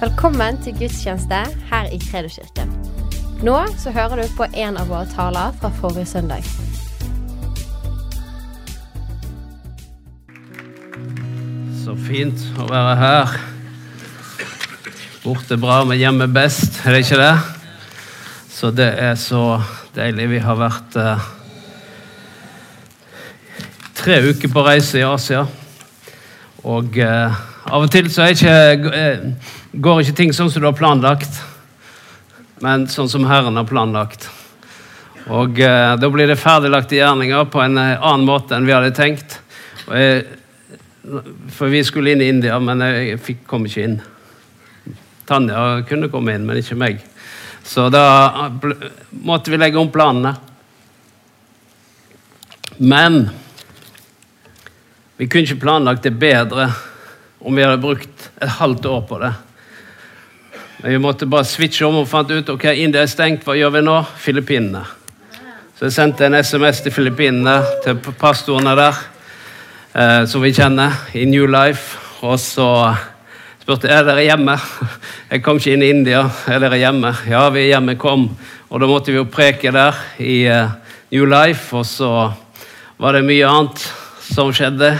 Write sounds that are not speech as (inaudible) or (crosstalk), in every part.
Velkommen til gudstjeneste her i Kredoskirken. Nå så hører du på en av våre taler fra forrige søndag. Så fint å være her. Borte bra, men hjemme best, er det ikke det? Så det er så deilig. Vi har vært uh, tre uker på reise i Asia. Og uh, av og til så er ikke, eh, går ikke ting sånn som du har planlagt, men sånn som Herren har planlagt. Og eh, da blir det ferdiglagte gjerninger på en eh, annen måte enn vi hadde tenkt. Jeg, for vi skulle inn i India, men jeg fikk, kom ikke inn. Tanja kunne komme inn, men ikke meg. Så da ble, måtte vi legge om planene. Men vi kunne ikke planlagt det bedre om vi hadde brukt et halvt år på det. Men vi måtte bare switche om og fant ut ok, India er stengt, hva gjør vi nå? Filippinene. Så jeg sendte en SMS til Filippinene, til pastorene der, eh, som vi kjenner, i New Life. Og så spurte jeg er dere hjemme. (laughs) Jeg kom ikke inn i India. Er dere hjemme? Ja, vi er hjemme. Kom. Og da måtte vi jo preke der i eh, New Life, og så var det mye annet som skjedde.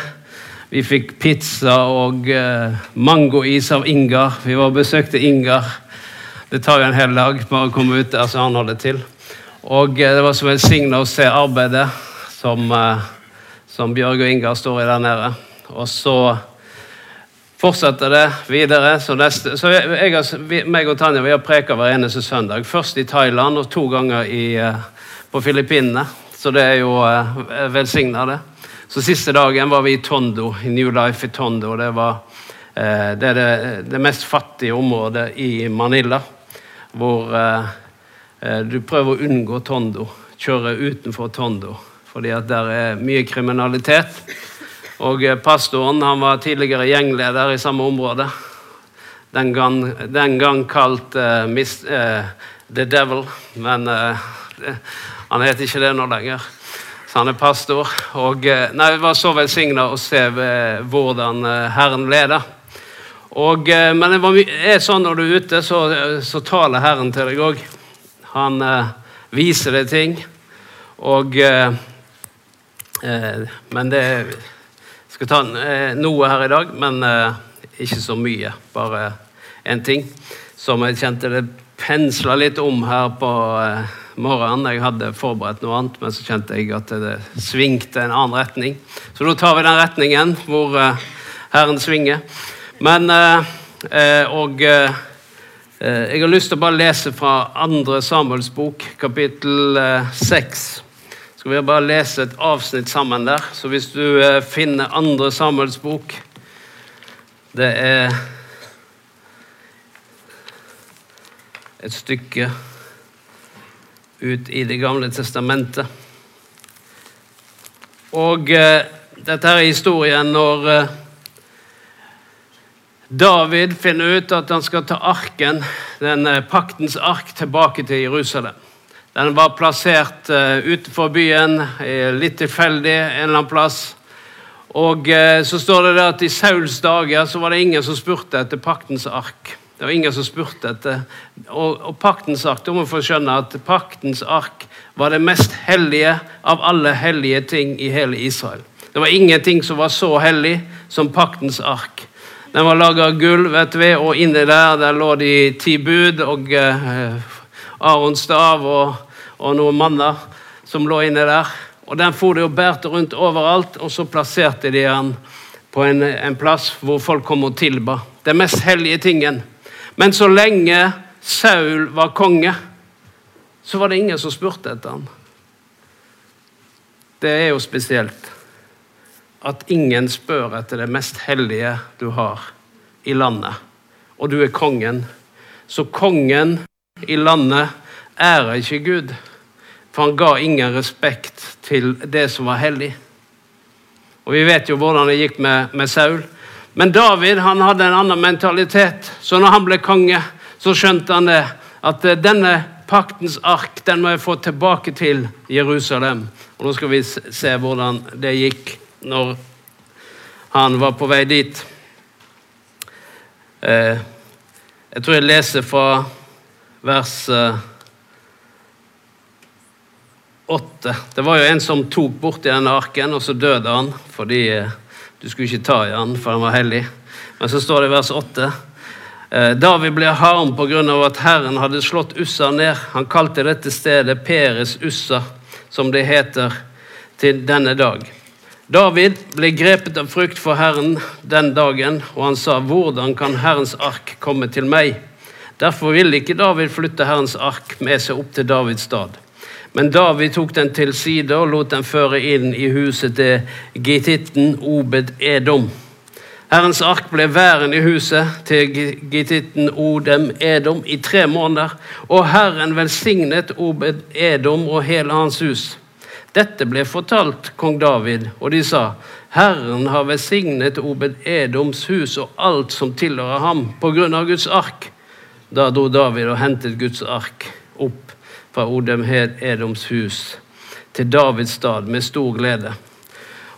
Vi fikk pizza og uh, mangois av Ingar. Vi var og besøkte Ingar. Det tar jo en hel dag bare å komme ut der, så han holder til. Og uh, det var så velsigna å se arbeidet som, uh, som Bjørg og Ingar står i der nede. Og så fortsetter det videre. Så, neste, så jeg, jeg, meg og Tanja vi har preka hver eneste søndag. Først i Thailand og to ganger i, på Filippinene. Så det er jo velsigna, det. Så Siste dagen var vi i Tondo, i New Life i Tondo. Det, var, eh, det er det, det, mest fattige området i Manila. Hvor eh, eh, du prøver å unngå Tondo. Kjøre utenfor Tondo. Fordi at der er mye kriminalitet. Og eh, pastoren han var tidligere gjengleder i samme område. Den gang, den gang kalt uh, Miss, uh, The Devil. Men (laughs) han heter ikke det nå lenger. Så han er pastor. Og nei, Det var så velsigna å se hvordan Herren leder. Og, men det er sånn når du er ute, så, så taler Herren til deg òg. Han eh, viser deg ting. Og eh, Men det Jeg skal ta noe her i dag, men ikke så mye. Bare én ting som jeg kjente det pensla litt om her på morgenen. Jeg hadde forberedt noe annet, men så kjente jeg at det svingte en annen retning. Så da tar vi den retningen hvor uh, Herren svinger. Men uh, uh, Og jeg har lyst til å bare lese fra andre Samuels bok, kapittel 6. Skal vi bare lese et avsnitt sammen der? Så hvis du finner andre Samuels bok Det er et stykke ut i Det gamle testamentet. Og eh, dette er historien når eh, David finner ut at han skal ta arken, den eh, paktens ark, tilbake til Jerusalem. Den var plassert eh, utenfor byen, litt tilfeldig en eller annen plass. Og eh, så står det at I Sauls dager så var det ingen som spurte etter paktens ark. Det var ingen som spurte etter Og, og paktens ark, da må få skjønne at paktens ark var det mest hellige av alle hellige ting i hele Israel. Det var ingenting som var så hellig som paktens ark. Den var laga av gull, vet vi, og inni der der lå de ti bud og eh, Arons stav og, og noen manner som lå inni der. Og Den for de og bærte rundt overalt, og så plasserte de den på en, en plass hvor folk kom og tilba. Den mest hellige tingen. Men så lenge Saul var konge, så var det ingen som spurte etter ham. Det er jo spesielt at ingen spør etter det mest hellige du har i landet, og du er kongen. Så kongen i landet ærer ikke Gud, for han ga ingen respekt til det som var hellig. Og Vi vet jo hvordan det gikk med, med Saul. Men David han hadde en annen mentalitet. Så når han ble konge, så skjønte han det. At eh, denne paktens ark den må jeg få tilbake til Jerusalem. Og Nå skal vi se hvordan det gikk når han var på vei dit. Eh, Jeg tror jeg leser fra vers eh, åtte. Det var jo en som tok borti denne arken, og så døde han fordi eh, du skulle ikke ta i han, for han var hellig. Men så står det i vers åtte. Eh, David ble harm pga. at Herren hadde slått Ussa ned. Han kalte dette stedet Peres Ussa, som det heter til denne dag. David ble grepet av frykt for Herren den dagen, og han sa, 'Hvordan kan Herrens ark komme til meg?' Derfor ville ikke David flytte Herrens ark med seg opp til Davids stad. Men David tok den til side og lot den føre inn i huset til gittitten Obed Edom. Herrens ark ble værende i huset til gittitten Odem Edom i tre måneder, og Herren velsignet Obed Edom og hele hans hus. Dette ble fortalt kong David, og de sa, Herren har velsignet Obed Edoms hus og alt som tilhører ham, på grunn av Guds ark. Da dro David og hentet Guds ark opp fra Odem Edoms hus til Davids stad med stor glede.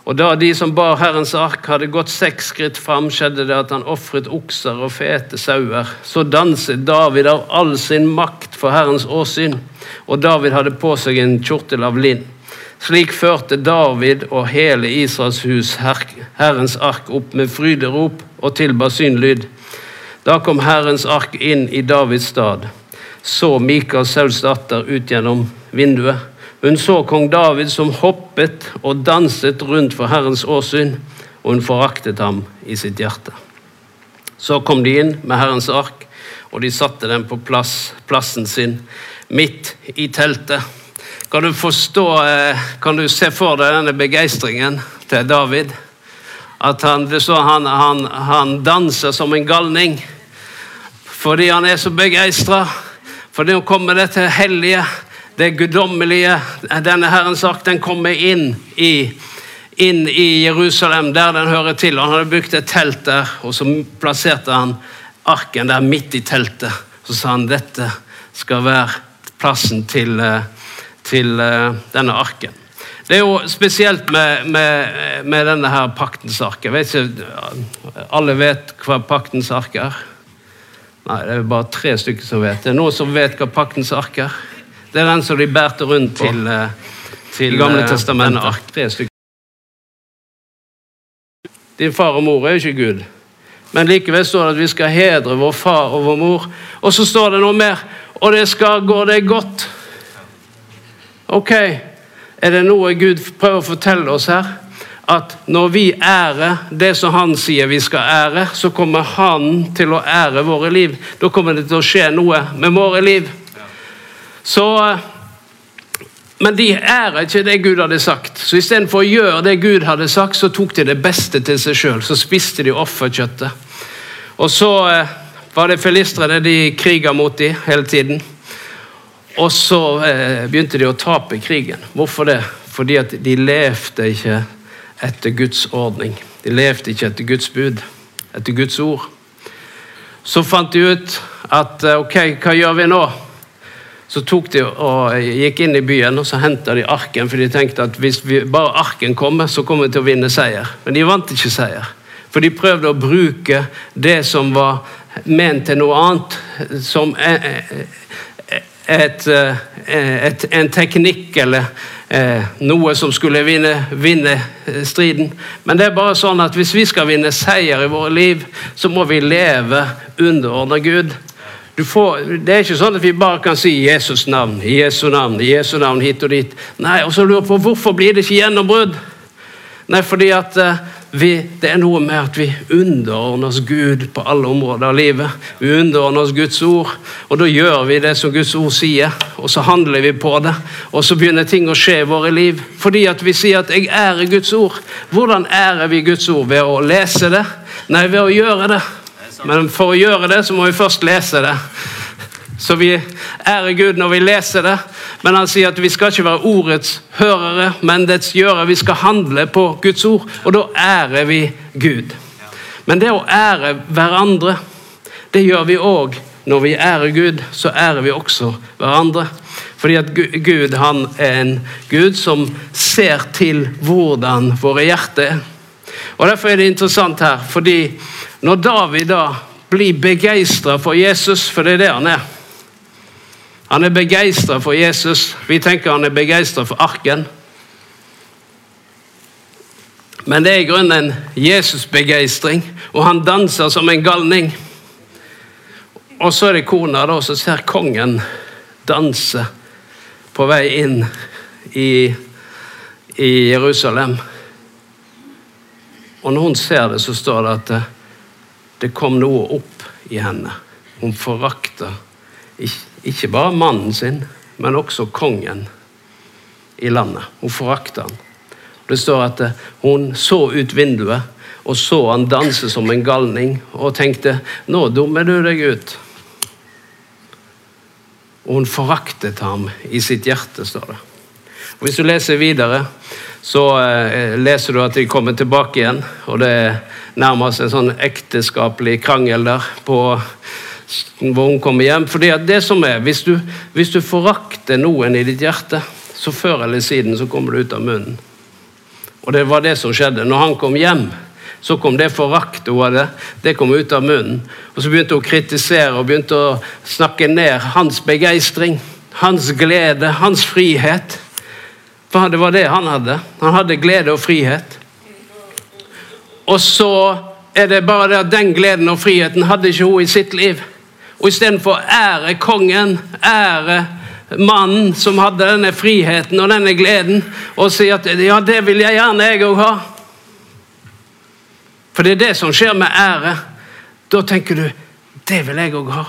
Og da de som bar Herrens ark, hadde gått seks skritt fram, skjedde det at han ofret okser og fete sauer. Så danset David av all sin makt for Herrens åsyn, og David hadde på seg en kjortel av linn. Slik førte David og hele Israels hus Herrens ark opp med fryderop og tilba synlyd. Da kom Herrens ark inn i Davids stad. Så Mikael Sauls datter ut gjennom vinduet. Hun så kong David som hoppet og danset rundt for Herrens åsyn, og hun foraktet ham i sitt hjerte. Så kom de inn med Herrens ark, og de satte den på plass, plassen sin midt i teltet. Kan du forstå, eh, kan du se for deg denne begeistringen til David? At han, han, han, han danser som en galning fordi han er så begeistra. Fordi nå kommer det til hellige det guddommelige, denne Herrens ark, den kommer inn i, inn i Jerusalem, der den hører til. Han hadde bygd et telt der, og så plasserte han arken der midt i teltet. Så sa han dette skal være plassen til, eh, til eh, denne arken. Det er jo spesielt med, med, med denne her paktens ark. Alle vet hva paktens ark er? Nei, det er bare tre stykker som vet. Det er noen som vet hva paktens ark er? Det er den som de bærte rundt på til, eh, til Gamle eh, testamentet. Din far og mor er jo ikke Gud. Men likevel står det at vi skal hedre vår far og vår mor. Og så står det noe mer. Og det skal gå deg godt. Ok, er det noe Gud prøver å fortelle oss her? At når vi ærer det som han sier vi skal ære, så kommer han til å ære våre liv. Da kommer det til å skje noe med våre liv. Så, men de ærer ikke det Gud hadde sagt. Så istedenfor å gjøre det Gud hadde sagt, så tok de det beste til seg sjøl. Så spiste de offerkjøttet. Og så eh, var det filistrene de kriga mot de hele tiden. Og så eh, begynte de å tape krigen. Hvorfor det? Fordi at de levde ikke etter Guds ordning. De levde ikke etter Guds bud, etter Guds ord. Så fant de ut at ok, hva gjør vi nå? Så tok de og gikk inn i byen og så henta de arken, for de tenkte at hvis vi, bare arken kommer, så kommer vi til å vinne seier. Men de vant ikke seier. For de prøvde å bruke det som var ment til noe annet, som et, et, et, en teknikk eller eh, noe som skulle vinne, vinne, striden. Men det er bare sånn at hvis vi skal vinne seier i våre liv, så må vi leve underordna Gud. Får, det er ikke sånn at vi bare kan si Jesus navn, Jesu navn, Jesu navn hit og dit. Nei, og så lurer på Hvorfor blir det ikke gjennombrudd? Nei, fordi at uh, vi, det er noe med at vi underordner oss Gud på alle områder av livet. Vi underordner oss Guds ord, og da gjør vi det som Guds ord sier. Og så handler vi på det, og så begynner ting å skje i våre liv. Fordi at vi sier at 'jeg ærer Guds ord'. Hvordan ærer vi Guds ord? Ved å lese det? Nei, ved å gjøre det. Men for å gjøre det, så må vi først lese det. Så vi ærer Gud når vi leser det, men han sier at vi skal ikke være ordets hørere, men dets gjørere. Vi skal handle på Guds ord, og da ærer vi Gud. Men det å ære hverandre, det gjør vi òg. Når vi ærer Gud, så ærer vi også hverandre. Fordi at Gud han er en Gud som ser til hvordan våre hjerter er. Og Derfor er det interessant her, fordi når David da blir begeistra for Jesus, for det er det han er. Han er begeistra for Jesus. Vi tenker han er begeistra for arken. Men det er i grunnen en Jesus-begeistring, og han danser som en galning. Og så er det kona da, som ser kongen danse på vei inn i, i Jerusalem. Og når hun ser det, så står det at det, kom noe opp i henne. Hun forakta ikke, ikke bare mannen sin, men også kongen i landet. Hun forakta han. Det står at hun så ut vinduet og så han danse som en galning og tenkte nå dummer du deg ut. Og hun foraktet ham i sitt hjerte, står det. Og Hvis du leser videre, så eh, leser du at de kommer tilbake igjen. Og det er nærmest en sånn ekteskapelig krangel der på hvor hun kommer hjem. Fordi at det som er, Hvis du, hvis du forakter noen i ditt hjerte, så før eller siden så kommer det ut av munnen. Og det var det som skjedde. Når han kom hjem, så kom det foraktet hun hadde, det kom ut av munnen. Og så begynte hun å kritisere og begynte å snakke ned hans begeistring, hans glede, hans frihet. For det var det han hadde. Han hadde glede og frihet. Og så er det bare det at den gleden og friheten hadde ikke hun i sitt liv. Og istedenfor ære kongen, ære mannen som hadde denne friheten og denne gleden, og si at ja, det vil jeg gjerne jeg òg ha. For det er det som skjer med ære. Da tenker du det vil jeg òg ha.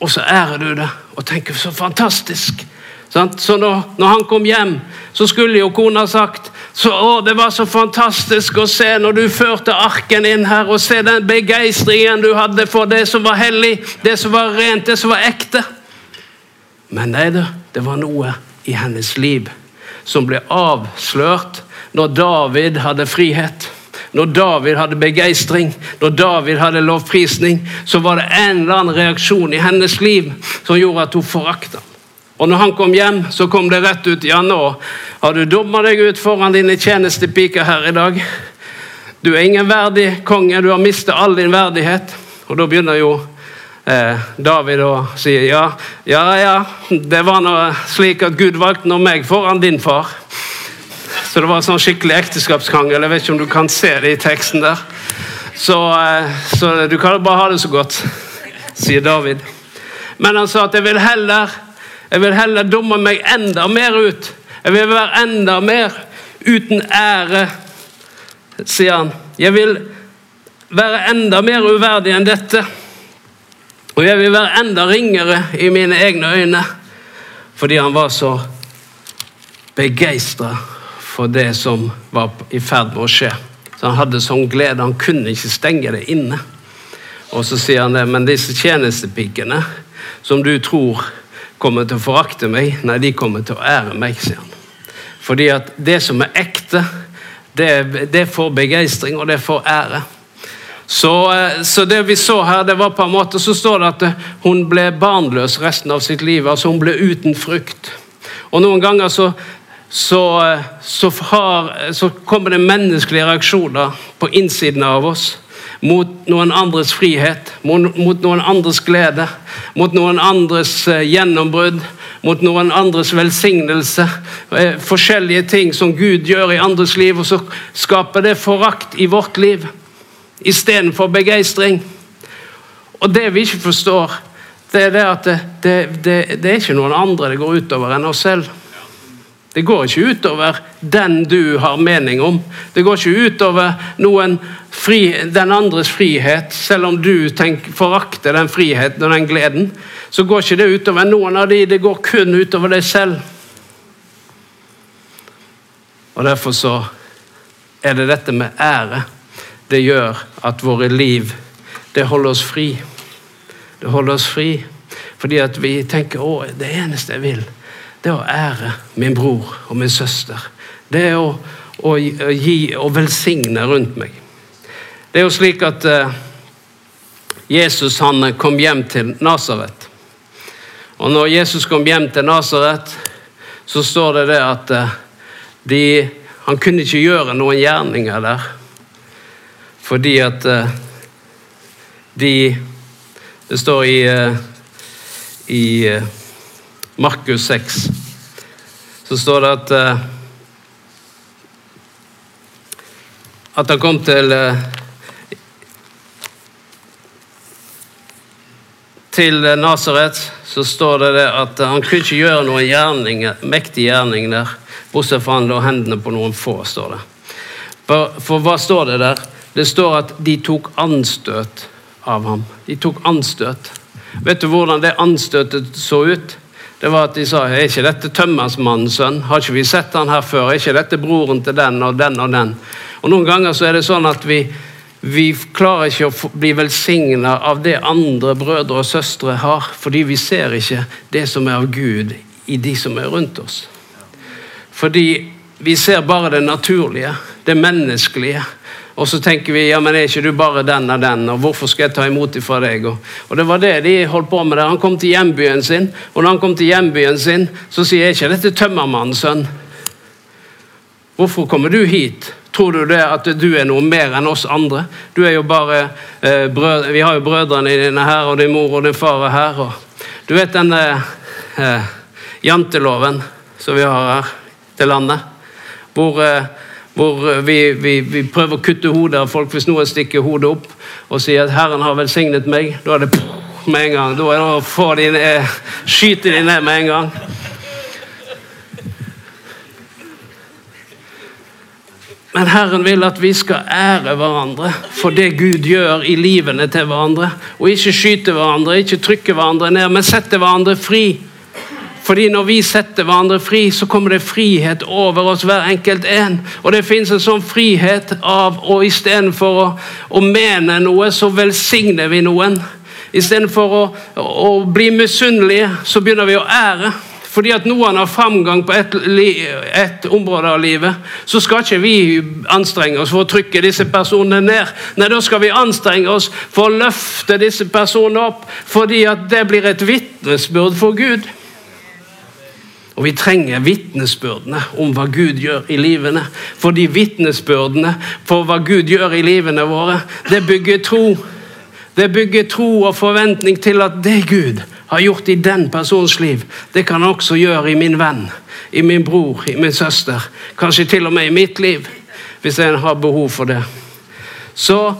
Og så ærer du det og tenker så fantastisk. Så når, han kom hjem, så skulle jo kona sagt så, å, det var så fantastisk å se når du førte arken inn her, og se den begeistringen du hadde for det som var hellig, det som var rent, det som var ekte. Men nei da, det var noe i hennes liv som ble avslørt når David hadde frihet. Når David hadde begeistring, når David hadde lovprisning, så var det en eller annen reaksjon i hennes liv som gjorde at hun forakta. Og når han kom hjem, så kom det rett ut. Ja, nå har du dumma deg ut foran dine tjenestepiker her i dag. Du er ingen verdig konge, du har mistet all din verdighet. Og da begynner jo eh, David å si ja, ja, ja, det var nå slik at Gud valgte nå meg foran din far. Så det var sånn skikkelig ekteskapskrangel. Jeg vet ikke om du kan se det i teksten der. Så, eh, så du kan bare ha det så godt, sier David. Men han sa at jeg vil heller jeg vil heller dumme meg enda mer ut. Jeg vil være enda mer uten ære, sier han. Jeg vil være enda mer uverdig enn dette. Og jeg vil være enda ringere i mine egne øyne. Fordi han var så begeistra for det som var i ferd med å skje. Så Han hadde sånn glede, han kunne ikke stenge det inne. Og så sier han det, men disse tjenestepikene som du tror kommer til å forakte meg. Nei, de kommer til å ære meg, sier han. Fordi at det som er ekte, det, det får begeistring, og det får ære. Så, eh, så, det vi så her, det var på en måte, så står det at eh, hun ble barnløs resten av sitt liv. altså Hun ble uten frukt. Og noen ganger så, så, eh, så, har, kommer det menneskelige reaksjoner på innsiden av oss mot noen andres frihet, mot, noen andres glede, mot noen andres uh, gjennombrudd, mot noen andres velsignelse. Uh, forskjellige ting som Gud gjør i andres liv, og så skaper det forakt i vårt liv istedenfor begeistring. Og det vi ikke forstår, det er det at det, det, det, det er ikke noen andre det går utover enn oss selv. Det går ikke utover den du har mening om. Det går ikke utover noen fri, den andres frihet, selv om du tenker, forakter den friheten og den gleden. Så går ikke det utover noen av de, det går kun utover deg selv. Og Derfor så er det dette med ære. Det gjør at våre liv det holder oss fri. Det holder oss fri fordi at vi tenker å, det eneste jeg vil, det er å ære min bror og min søster. Det er å, å, gi og velsigne rundt meg. Det er jo slik at uh, Jesus han kom hjem til Nasaret. Og når Jesus kom hjem til Nasaret, så står det det at uh, de, han kunne ikke gjøre noen gjerninger der. Fordi at eh, de Det står i, eh, i eh, Markus 6 så står det at eh, at han kom til eh, til Nasaret, så står det, det at han kunne ikke gjøre noen gjerning, mektig gjerning der, bortsett fra han lå hendene på noen få, står det. For, for hva står det der? Det står at de tok anstøt av ham. De tok anstøt. Vet du hvordan det anstøtet så ut? Det var at de sa er ikke dette tømmersmannens sønn? Har ikke vi sett han her før? Er ikke dette broren til den og den og den? Og Noen ganger så er det sånn at vi, vi klarer ikke å bli velsigna av det andre brødre og søstre har, fordi vi ser ikke det som er av Gud i de som er rundt oss. Fordi vi ser bare det naturlige, det menneskelige. Og så tenker vi ja, men er ikke du bare den og den, og hvorfor skal jeg ta imot ifra deg? Og, det var det de holdt på med der. Han kom til hjembyen sin, og når han kom til hjembyen sin, så sier jeg ikke dette tømmermannens sønn. Hvorfor kommer du hit? Tror du det at du er noe mer enn oss andre? Du er jo bare eh, brød, Vi har jo brødrene dine her, og din mor og din far er her. Og, du vet den eh, janteloven som vi har her til landet? Hvor eh, hvor vi, vi, vi, prøver å kutte hodet av folk hvis noen stikker hodet opp og sier at 'Herren har velsignet meg'. Da er det med en gang. Da er det å få de ned, skyte de ned med en gang. Men Herren vil at vi skal ære hverandre for det Gud gjør i livene til hverandre. Og ikke skyte hverandre, ikke trykke hverandre ned, men sette hverandre fri. Fordi når vi setter hverandre fri, så kommer det frihet over oss hver enkelt en. Og det fins en sånn frihet av og istedenfor å, å mene noe, så velsigner vi noen. Istedenfor å, å bli misunnelige, så begynner vi å ære. Fordi at noen har framgang på et, et, område av livet, så skal ikke vi anstrenge oss for å trykke disse personene ned. Nei, da skal vi anstrenge oss for å løfte disse personene opp, fordi at det blir et vitnesbyrd for Gud. Og vi trenger vitnesbyrdene om hva Gud gjør i livene. For de vitnesbyrdene for hva Gud gjør i livene våre, det bygger tro. Det bygger tro og forventning til at det Gud har gjort i den persons liv, det kan han også gjøre i min venn, i min bror, i min søster. Kanskje til og med i mitt liv, hvis en har behov for det. Så,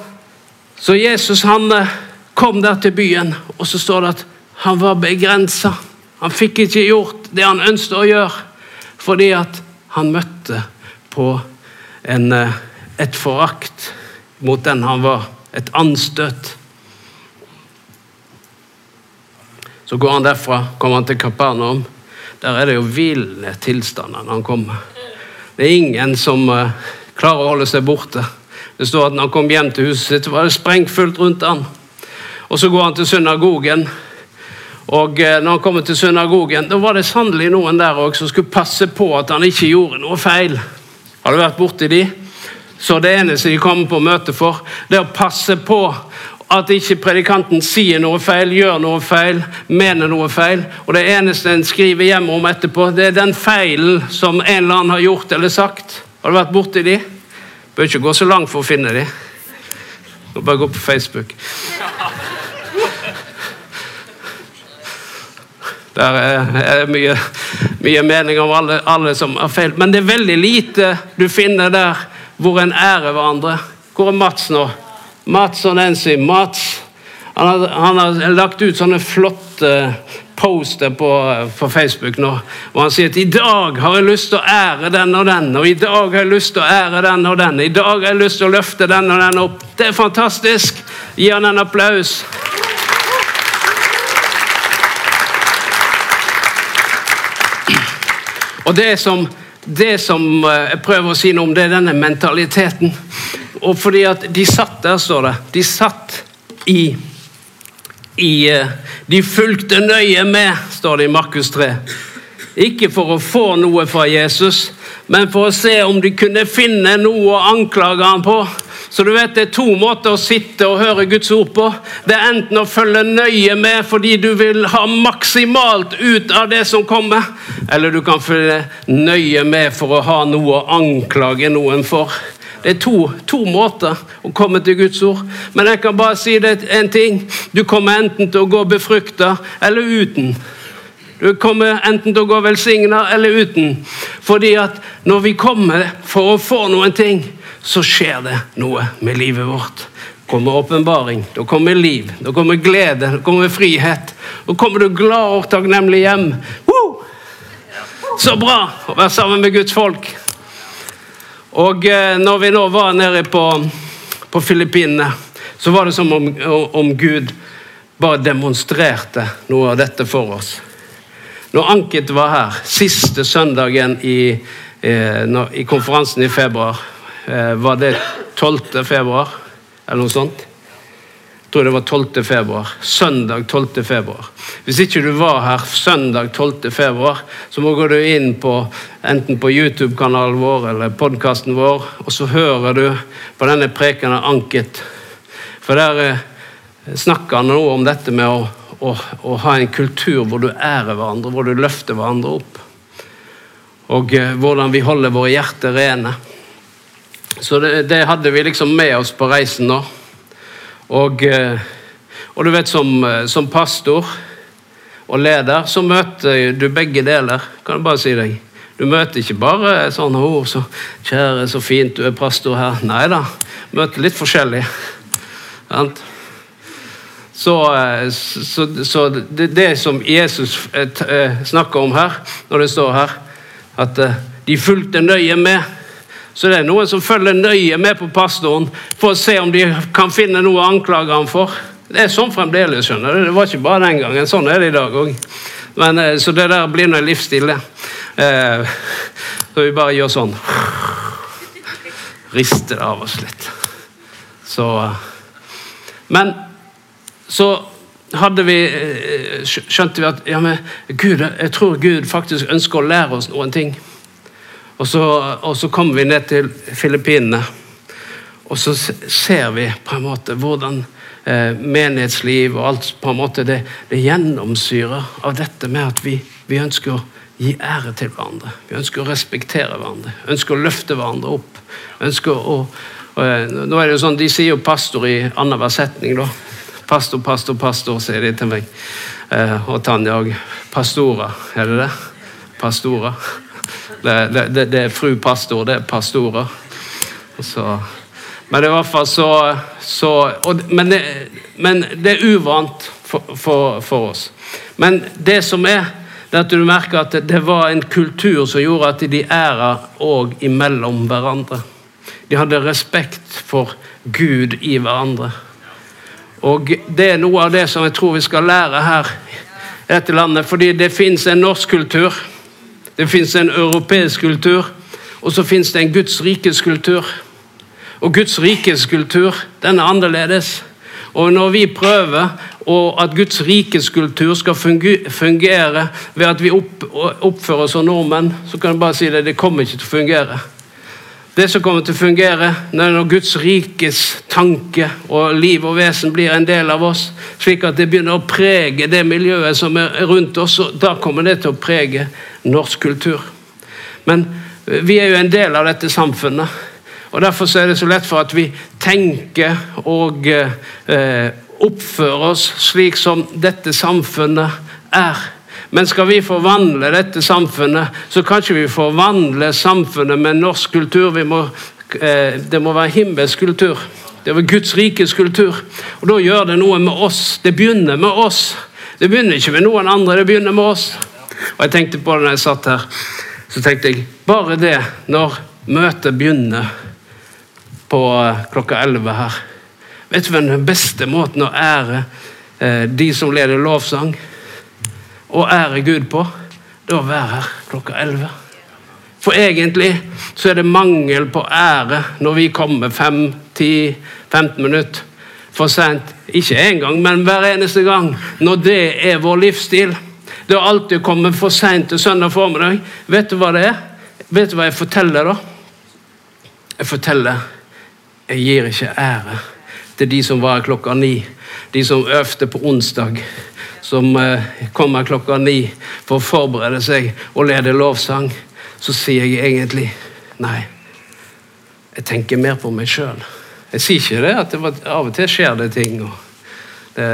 så Jesus han eh, kom der til byen, og så står det at han var begrensa. Han fikk ikke gjort det han ønsket å gjøre, fordi at han møtte på en, eh, et forakt mot den han var. Et anstøt. Så går han derfra, kommer han til Kapernaum. Der er det jo ville tilstander når han kommer. Det er ingen som uh, klarer å holde seg borte. Det står at når han kom hjem til huset sitt, var det sprengfullt rundt han. Og så går han til synagogen. Og eh, når han kommer til synagogen, da var det sannelig noen der også som skulle passe på at han ikke gjorde noe feil. Har du vært borti de? Så det eneste de kommer på møte for, det er å passe på at ikke predikanten sier noe feil, gjør noe feil, mener noe feil. Og det eneste en skriver hjem om etterpå, det er den feilen som en eller annen har gjort eller sagt. Har du vært borti de? Bør ikke gå så langt for å finne de. Bare gå på Facebook. Der er mye, mye mening om alle, alle, som har feil. Men det er veldig lite du finner der hvor en ærer hverandre. Hvor er Mats nå? Mats og Nancy. Mats han har, han har lagt ut sånne flotte poster på, på, Facebook nå, og han sier at i dag har jeg lyst til å ære den og den, og i dag har jeg lyst til å ære den og den, i dag har jeg lyst til å løfte den og den opp. Det er fantastisk! Gi han en applaus. Og det som, det som eh, jeg prøver å si noe om, det er denne mentaliteten. Og fordi at de satt der, står det. De satt i, i eh, De fulgte nøye med, står det i Markus 3. Ikke for å få noe fra Jesus, men for å se om de kunne finne noe å anklage ham på. Så du vet, Det er to måter å sitte og høre Guds ord på. Det er enten å følge nøye med fordi du vil ha maksimalt ut av det som kommer, eller du kan følge nøye med for å ha noe å anklage noen for. Det er to, to måter å komme til Guds ord. Men jeg kan bare si det en ting. Du kommer enten til å gå befrukta eller uten. Du kommer enten til å gå velsigna eller uten. Fordi at når vi kommer for å få noen ting, så skjer det noe med livet vårt. Da kommer åpenbaring, da kommer liv, da kommer glede, da kommer frihet. Da kommer du glad og takknemlig hjem. Woo! Så bra å være sammen med Guds folk. Og eh, når vi nå var nede på, på Filippinene, så var det som om, om Gud bare demonstrerte noe av dette for oss. Når Anket var her, siste søndagen i, eh, i konferansen i februar, var det 12. februar, eller noe sånt? Jeg tror det var 12. februar. Søndag 12. februar. Hvis ikke du var her søndag 12. februar, så må du inn på enten på YouTube-kanalen vår eller podkasten vår, og så hører du på denne preken av Anket. For der eh, snakker han nå om dette med å, å, å, ha en kultur hvor du ærer hverandre, hvor du løfter hverandre opp. Og eh, hvordan vi holder våre hjerter rene. Så det, det, hadde vi liksom med oss på reisen nå. Og, eh, og du vet, som, eh, som, pastor og leder så møter du begge deler, kan jeg bare si deg. Du møter ikke bare sånne ord så kjære, så fint du er pastor her'. Nei da. Møter litt forskjellig. Så, eh, så, så det, det, som Jesus snakker om her, når det står her, at de fulgte nøye med så det er noen som følger nøye med på pastoren for å se om de kan finne noe å anklage ham for. Det er sånn fremdeles. skjønner du. Det var ikke bare den gangen. Sånn er det i dag òg. Eh, så det der blir nå en livsstil, det. Eh, så vi bare gjør sånn. Rister av oss litt. Så eh, Men så hadde vi, skjønte vi at ja, men Gud, jeg tror Gud faktisk ønsker å lære oss noen ting. Og så, og så kommer vi ned til Filippinene, og så ser vi på en måte hvordan eh, menighetsliv og alt på en måte det, det gjennomsyrer av dette med at vi, vi, ønsker å gi ære til hverandre. Vi ønsker å respektere hverandre, ønsker å løfte hverandre opp. ønsker å eh, nå er det jo sånn, De sier jo pastor i annenhver setning. da. Pastor, pastor, pastor, sier de til meg. Eh, og Tanja òg. Pastora, er det det? Pastora. Det, det, det, er fru pastor, det er pastorer. Så, men i hvert fall så, så og, men, det, men, det, er uvant for, for, for, oss. Men det som er, det at du merker at det var en kultur som gjorde at de æra òg imellom hverandre. De hadde respekt for Gud i hverandre. Og det er noe av det som jeg tror vi skal lære her i dette landet, fordi det fins en norsk kultur det fins en europeisk kultur, og så fins det en Guds rikes kultur. Og Guds rikes kultur, den er annerledes. Og når vi prøver at Guds rikes kultur skal fungere ved at vi oppfører oss som nordmenn, så kan jeg bare si det, det kommer ikke til å fungere. Det som kommer til å fungere når Guds rikes tanke og liv og vesen blir en del av oss, slik at det begynner å prege det miljøet som er rundt oss, og da kommer det til å prege norsk kultur. Men vi er jo en del av dette samfunnet. og Derfor er det så lett for at vi tenker og eh, oppfører oss slik som dette samfunnet er. Men skal vi forvandle dette samfunnet, så kan ikke vi forvandle samfunnet med norsk kultur. Må, eh, det må være himmelsk kultur. Det var Guds rikes kultur. Og Da gjør det noe med oss. Det begynner med oss. Det begynner ikke med noen andre, det begynner med oss. Og jeg tenkte på det når jeg satt her, så tenkte jeg bare det når møtet begynner på eh, klokka 11 her Vet du hva den beste måten å ære eh, de som leder lovsang, og ære Gud på? Det er å være her klokka 11. For egentlig så er det mangel på ære når vi kommer 5-10-15 minutter for sent. Ikke én gang, men hver eneste gang. Når det er vår livsstil. Det har alltid kommet for seint til søndag formiddag. Vet du hva det er? Vet du hva jeg forteller da? Jeg forteller jeg gir ikke ære til de som var her klokka ni. De som øvde på onsdag. Som eh, kommer klokka ni for å forberede seg og lede lovsang. Så sier jeg egentlig nei. jeg tenker mer på meg sjøl. Jeg sier ikke det at det av og til skjer det ting. og det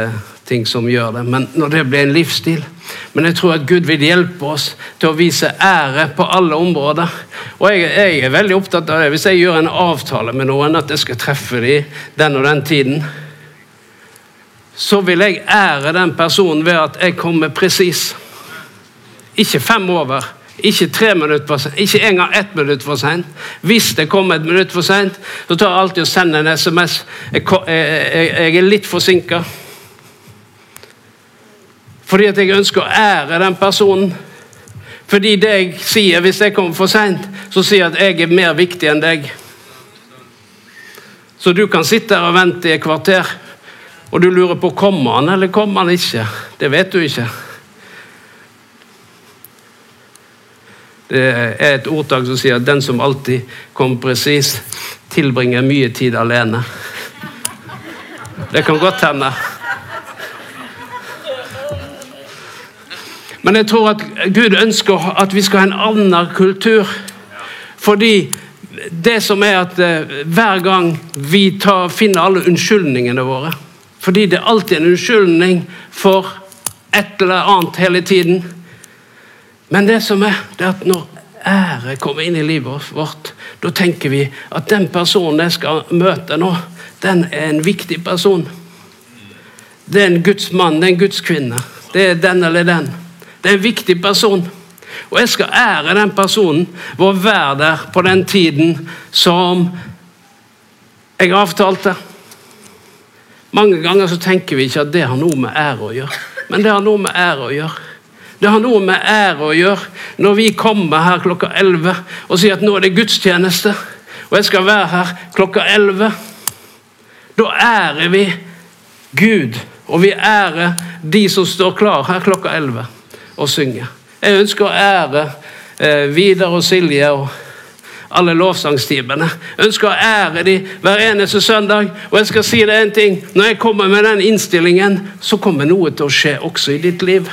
ting som gjør det, Men når det blir en livsstil Men jeg tror at Gud vil hjelpe oss til å vise ære på alle områder. Og jeg, jeg er veldig opptatt av det. Hvis jeg gjør en avtale med noen at jeg skal treffe dem den og den tiden, så vil jeg ære den personen ved at jeg kommer presis. Ikke fem over, ikke tre minutter for sent, ikke engang ett minutt for sent. Hvis det kommer et minutt for sent, så tar jeg alltid og sender en SMS. Jeg, er litt forsinka. Fordi at jeg ønsker å ære den personen. Fordi det jeg sier hvis jeg kommer for seint, så sier jeg at jeg er mer viktig enn deg. Så du kan sitte her og vente i et kvarter, og du lurer på kommer han eller kommer han ikke. Det vet du ikke. Det er et ordtak som sier at den som alltid kommer presis, tilbringer mye tid alene. Det kan godt hende. Men jeg tror at Gud ønsker at vi skal ha en annen kultur. Fordi det som er at eh, hver gang vi tar, finner alle unnskyldningene våre Fordi det er alltid en unnskyldning for et eller annet hele tiden. Men det som er, det er at når ære kommer inn i livet vårt, da tenker vi at den personen jeg skal møte nå, den er en viktig person. Det er en Guds mann, det er en Guds kvinne. Det er den eller den. Det er en viktig person. Og jeg skal ære den personen ved å være der på den tiden som jeg avtalte. Mange ganger så tenker vi ikke at det har noe med ære å gjøre, men det har noe med ære å gjøre. Det har noe med ære å gjøre når vi kommer her klokka 11 og sier at nå er det gudstjeneste, og jeg skal være her klokka 11. Da ærer vi Gud, og vi ærer de som står klar her klokka 11 og synger. Jeg ønsker å ære eh, Vidar og Silje og alle lovsangstimene. Jeg ønsker å ære dem hver eneste søndag. Og jeg skal si deg en ting. Når jeg kommer med den innstillingen, så kommer noe til å skje også i ditt liv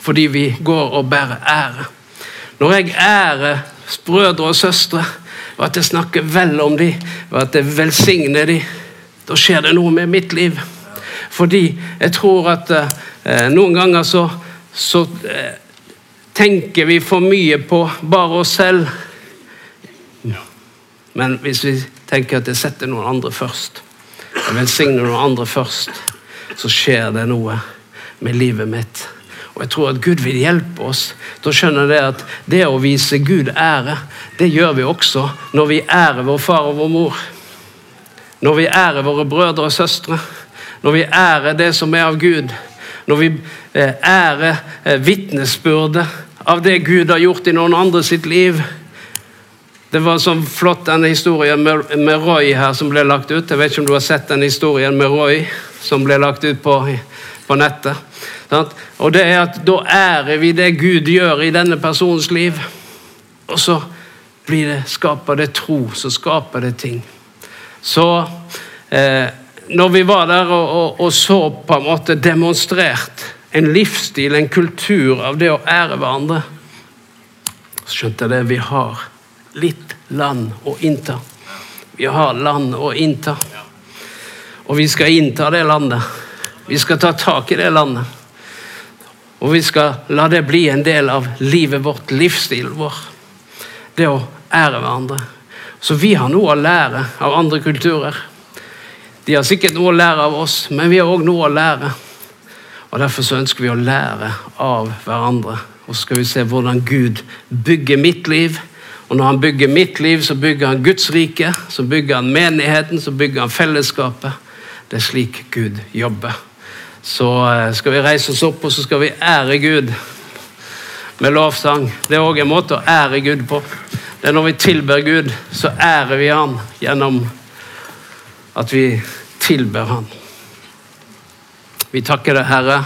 fordi vi går og bærer ære. Når jeg ærer brødre og søstre, og at jeg snakker vel om dem, og at jeg velsigner dem, da skjer det noe med mitt liv. Fordi jeg tror at eh, noen ganger så, så eh, tenker vi for mye på bare oss selv. Men hvis vi tenker at jeg setter noen andre først, jeg velsigner noen andre først, så skjer det noe med livet mitt. Og jeg tror at Gud vil hjelpe oss Da skjønner jeg at det å vise Gud ære, det gjør vi også når vi ærer vår far og vår mor. Når vi ærer våre brødre og søstre. Når vi ærer det som er av Gud. Når vi eh, ærer eh, vitnesbyrdet av det Gud har gjort i noen andre sitt liv. Det var sånn flott denne historien med, med Roy her som ble lagt ut. Jeg vet ikke om du har sett den historien med Roy som ble lagt ut på, på nettet. Og det er at Da ærer vi det Gud gjør i denne personens liv. Og så blir det, skaper det tro, så skaper det ting. Så eh, når vi var der og, og, og, så på en måte demonstrert en livsstil, en kultur av det å ære hverandre, så skjønte jeg det. Vi har litt land å innta. Vi har land å innta. Og vi skal innta det landet. Vi skal ta tak i det landet. Og vi skal la det bli en del av livet vårt, livsstilen vår. Det å ære hverandre. Så vi har noe å lære av andre kulturer. De har sikkert noe å lære av oss, men vi har òg noe å lære. Og Derfor så ønsker vi å lære av hverandre. Og så skal vi se hvordan Gud bygger mitt liv. Og når han bygger mitt liv, så bygger han Guds rike, så bygger han menigheten, så bygger han fellesskapet. Det er slik Gud jobber så eh, skal vi reise oss opp og så skal vi ære Gud med lovsang. Det er òg en måte å ære Gud på. Det er når vi tilber Gud, så ærer vi Han gjennom at vi tilber Han. Vi takker deg, Herre,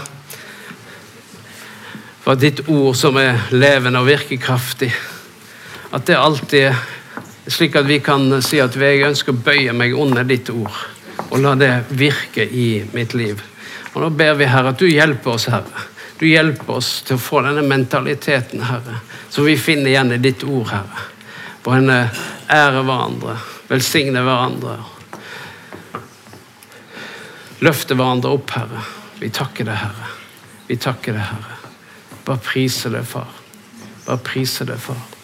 for ditt ord som er levende og virkekraftig. At det alltid er slik at vi kan si at jeg ønsker å bøye meg under ditt ord og la det virke i mitt liv. Og Nå ber vi, Herre, at du hjelper oss, Herre. Du hjelper oss til å få denne mentaliteten, Herre, som vi finner igjen i ditt ord, Herre. På en eh, ære hverandre, velsigne hverandre. Løfte hverandre opp, Herre. Vi takker deg, Herre. Vi takker deg, Herre. Bare prise deg, far. Bare prise deg, far.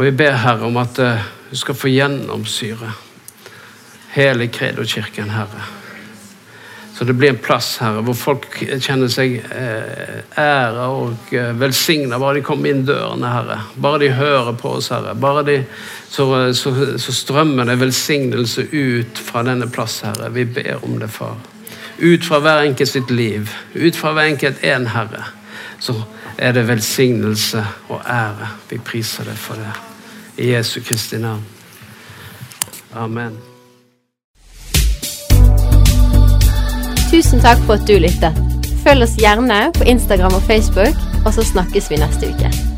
Og vi ber, Herre, om at eh, du skal få gjennomsyre hele Kredo-kirken, Herre. Så det blir en plass, Herre, hvor folk kjenner seg æra ære og eh, velsigna bare de kommer inn dørene, Herre. Bare de hører på oss, Herre. Bare de, så, så, så strømmer det velsignelse ut fra denne plass, Herre. Vi ber om det, far. Ut fra hver enkelt sitt liv, ut fra hver enkelt en, Herre, så er det velsignelse og ære. Vi priser deg for det. I Jesu Kristi navn. Amen. Tusen takk for at du lyttet. Følg oss gjerne på Instagram og Facebook, og så snakkes vi neste uke.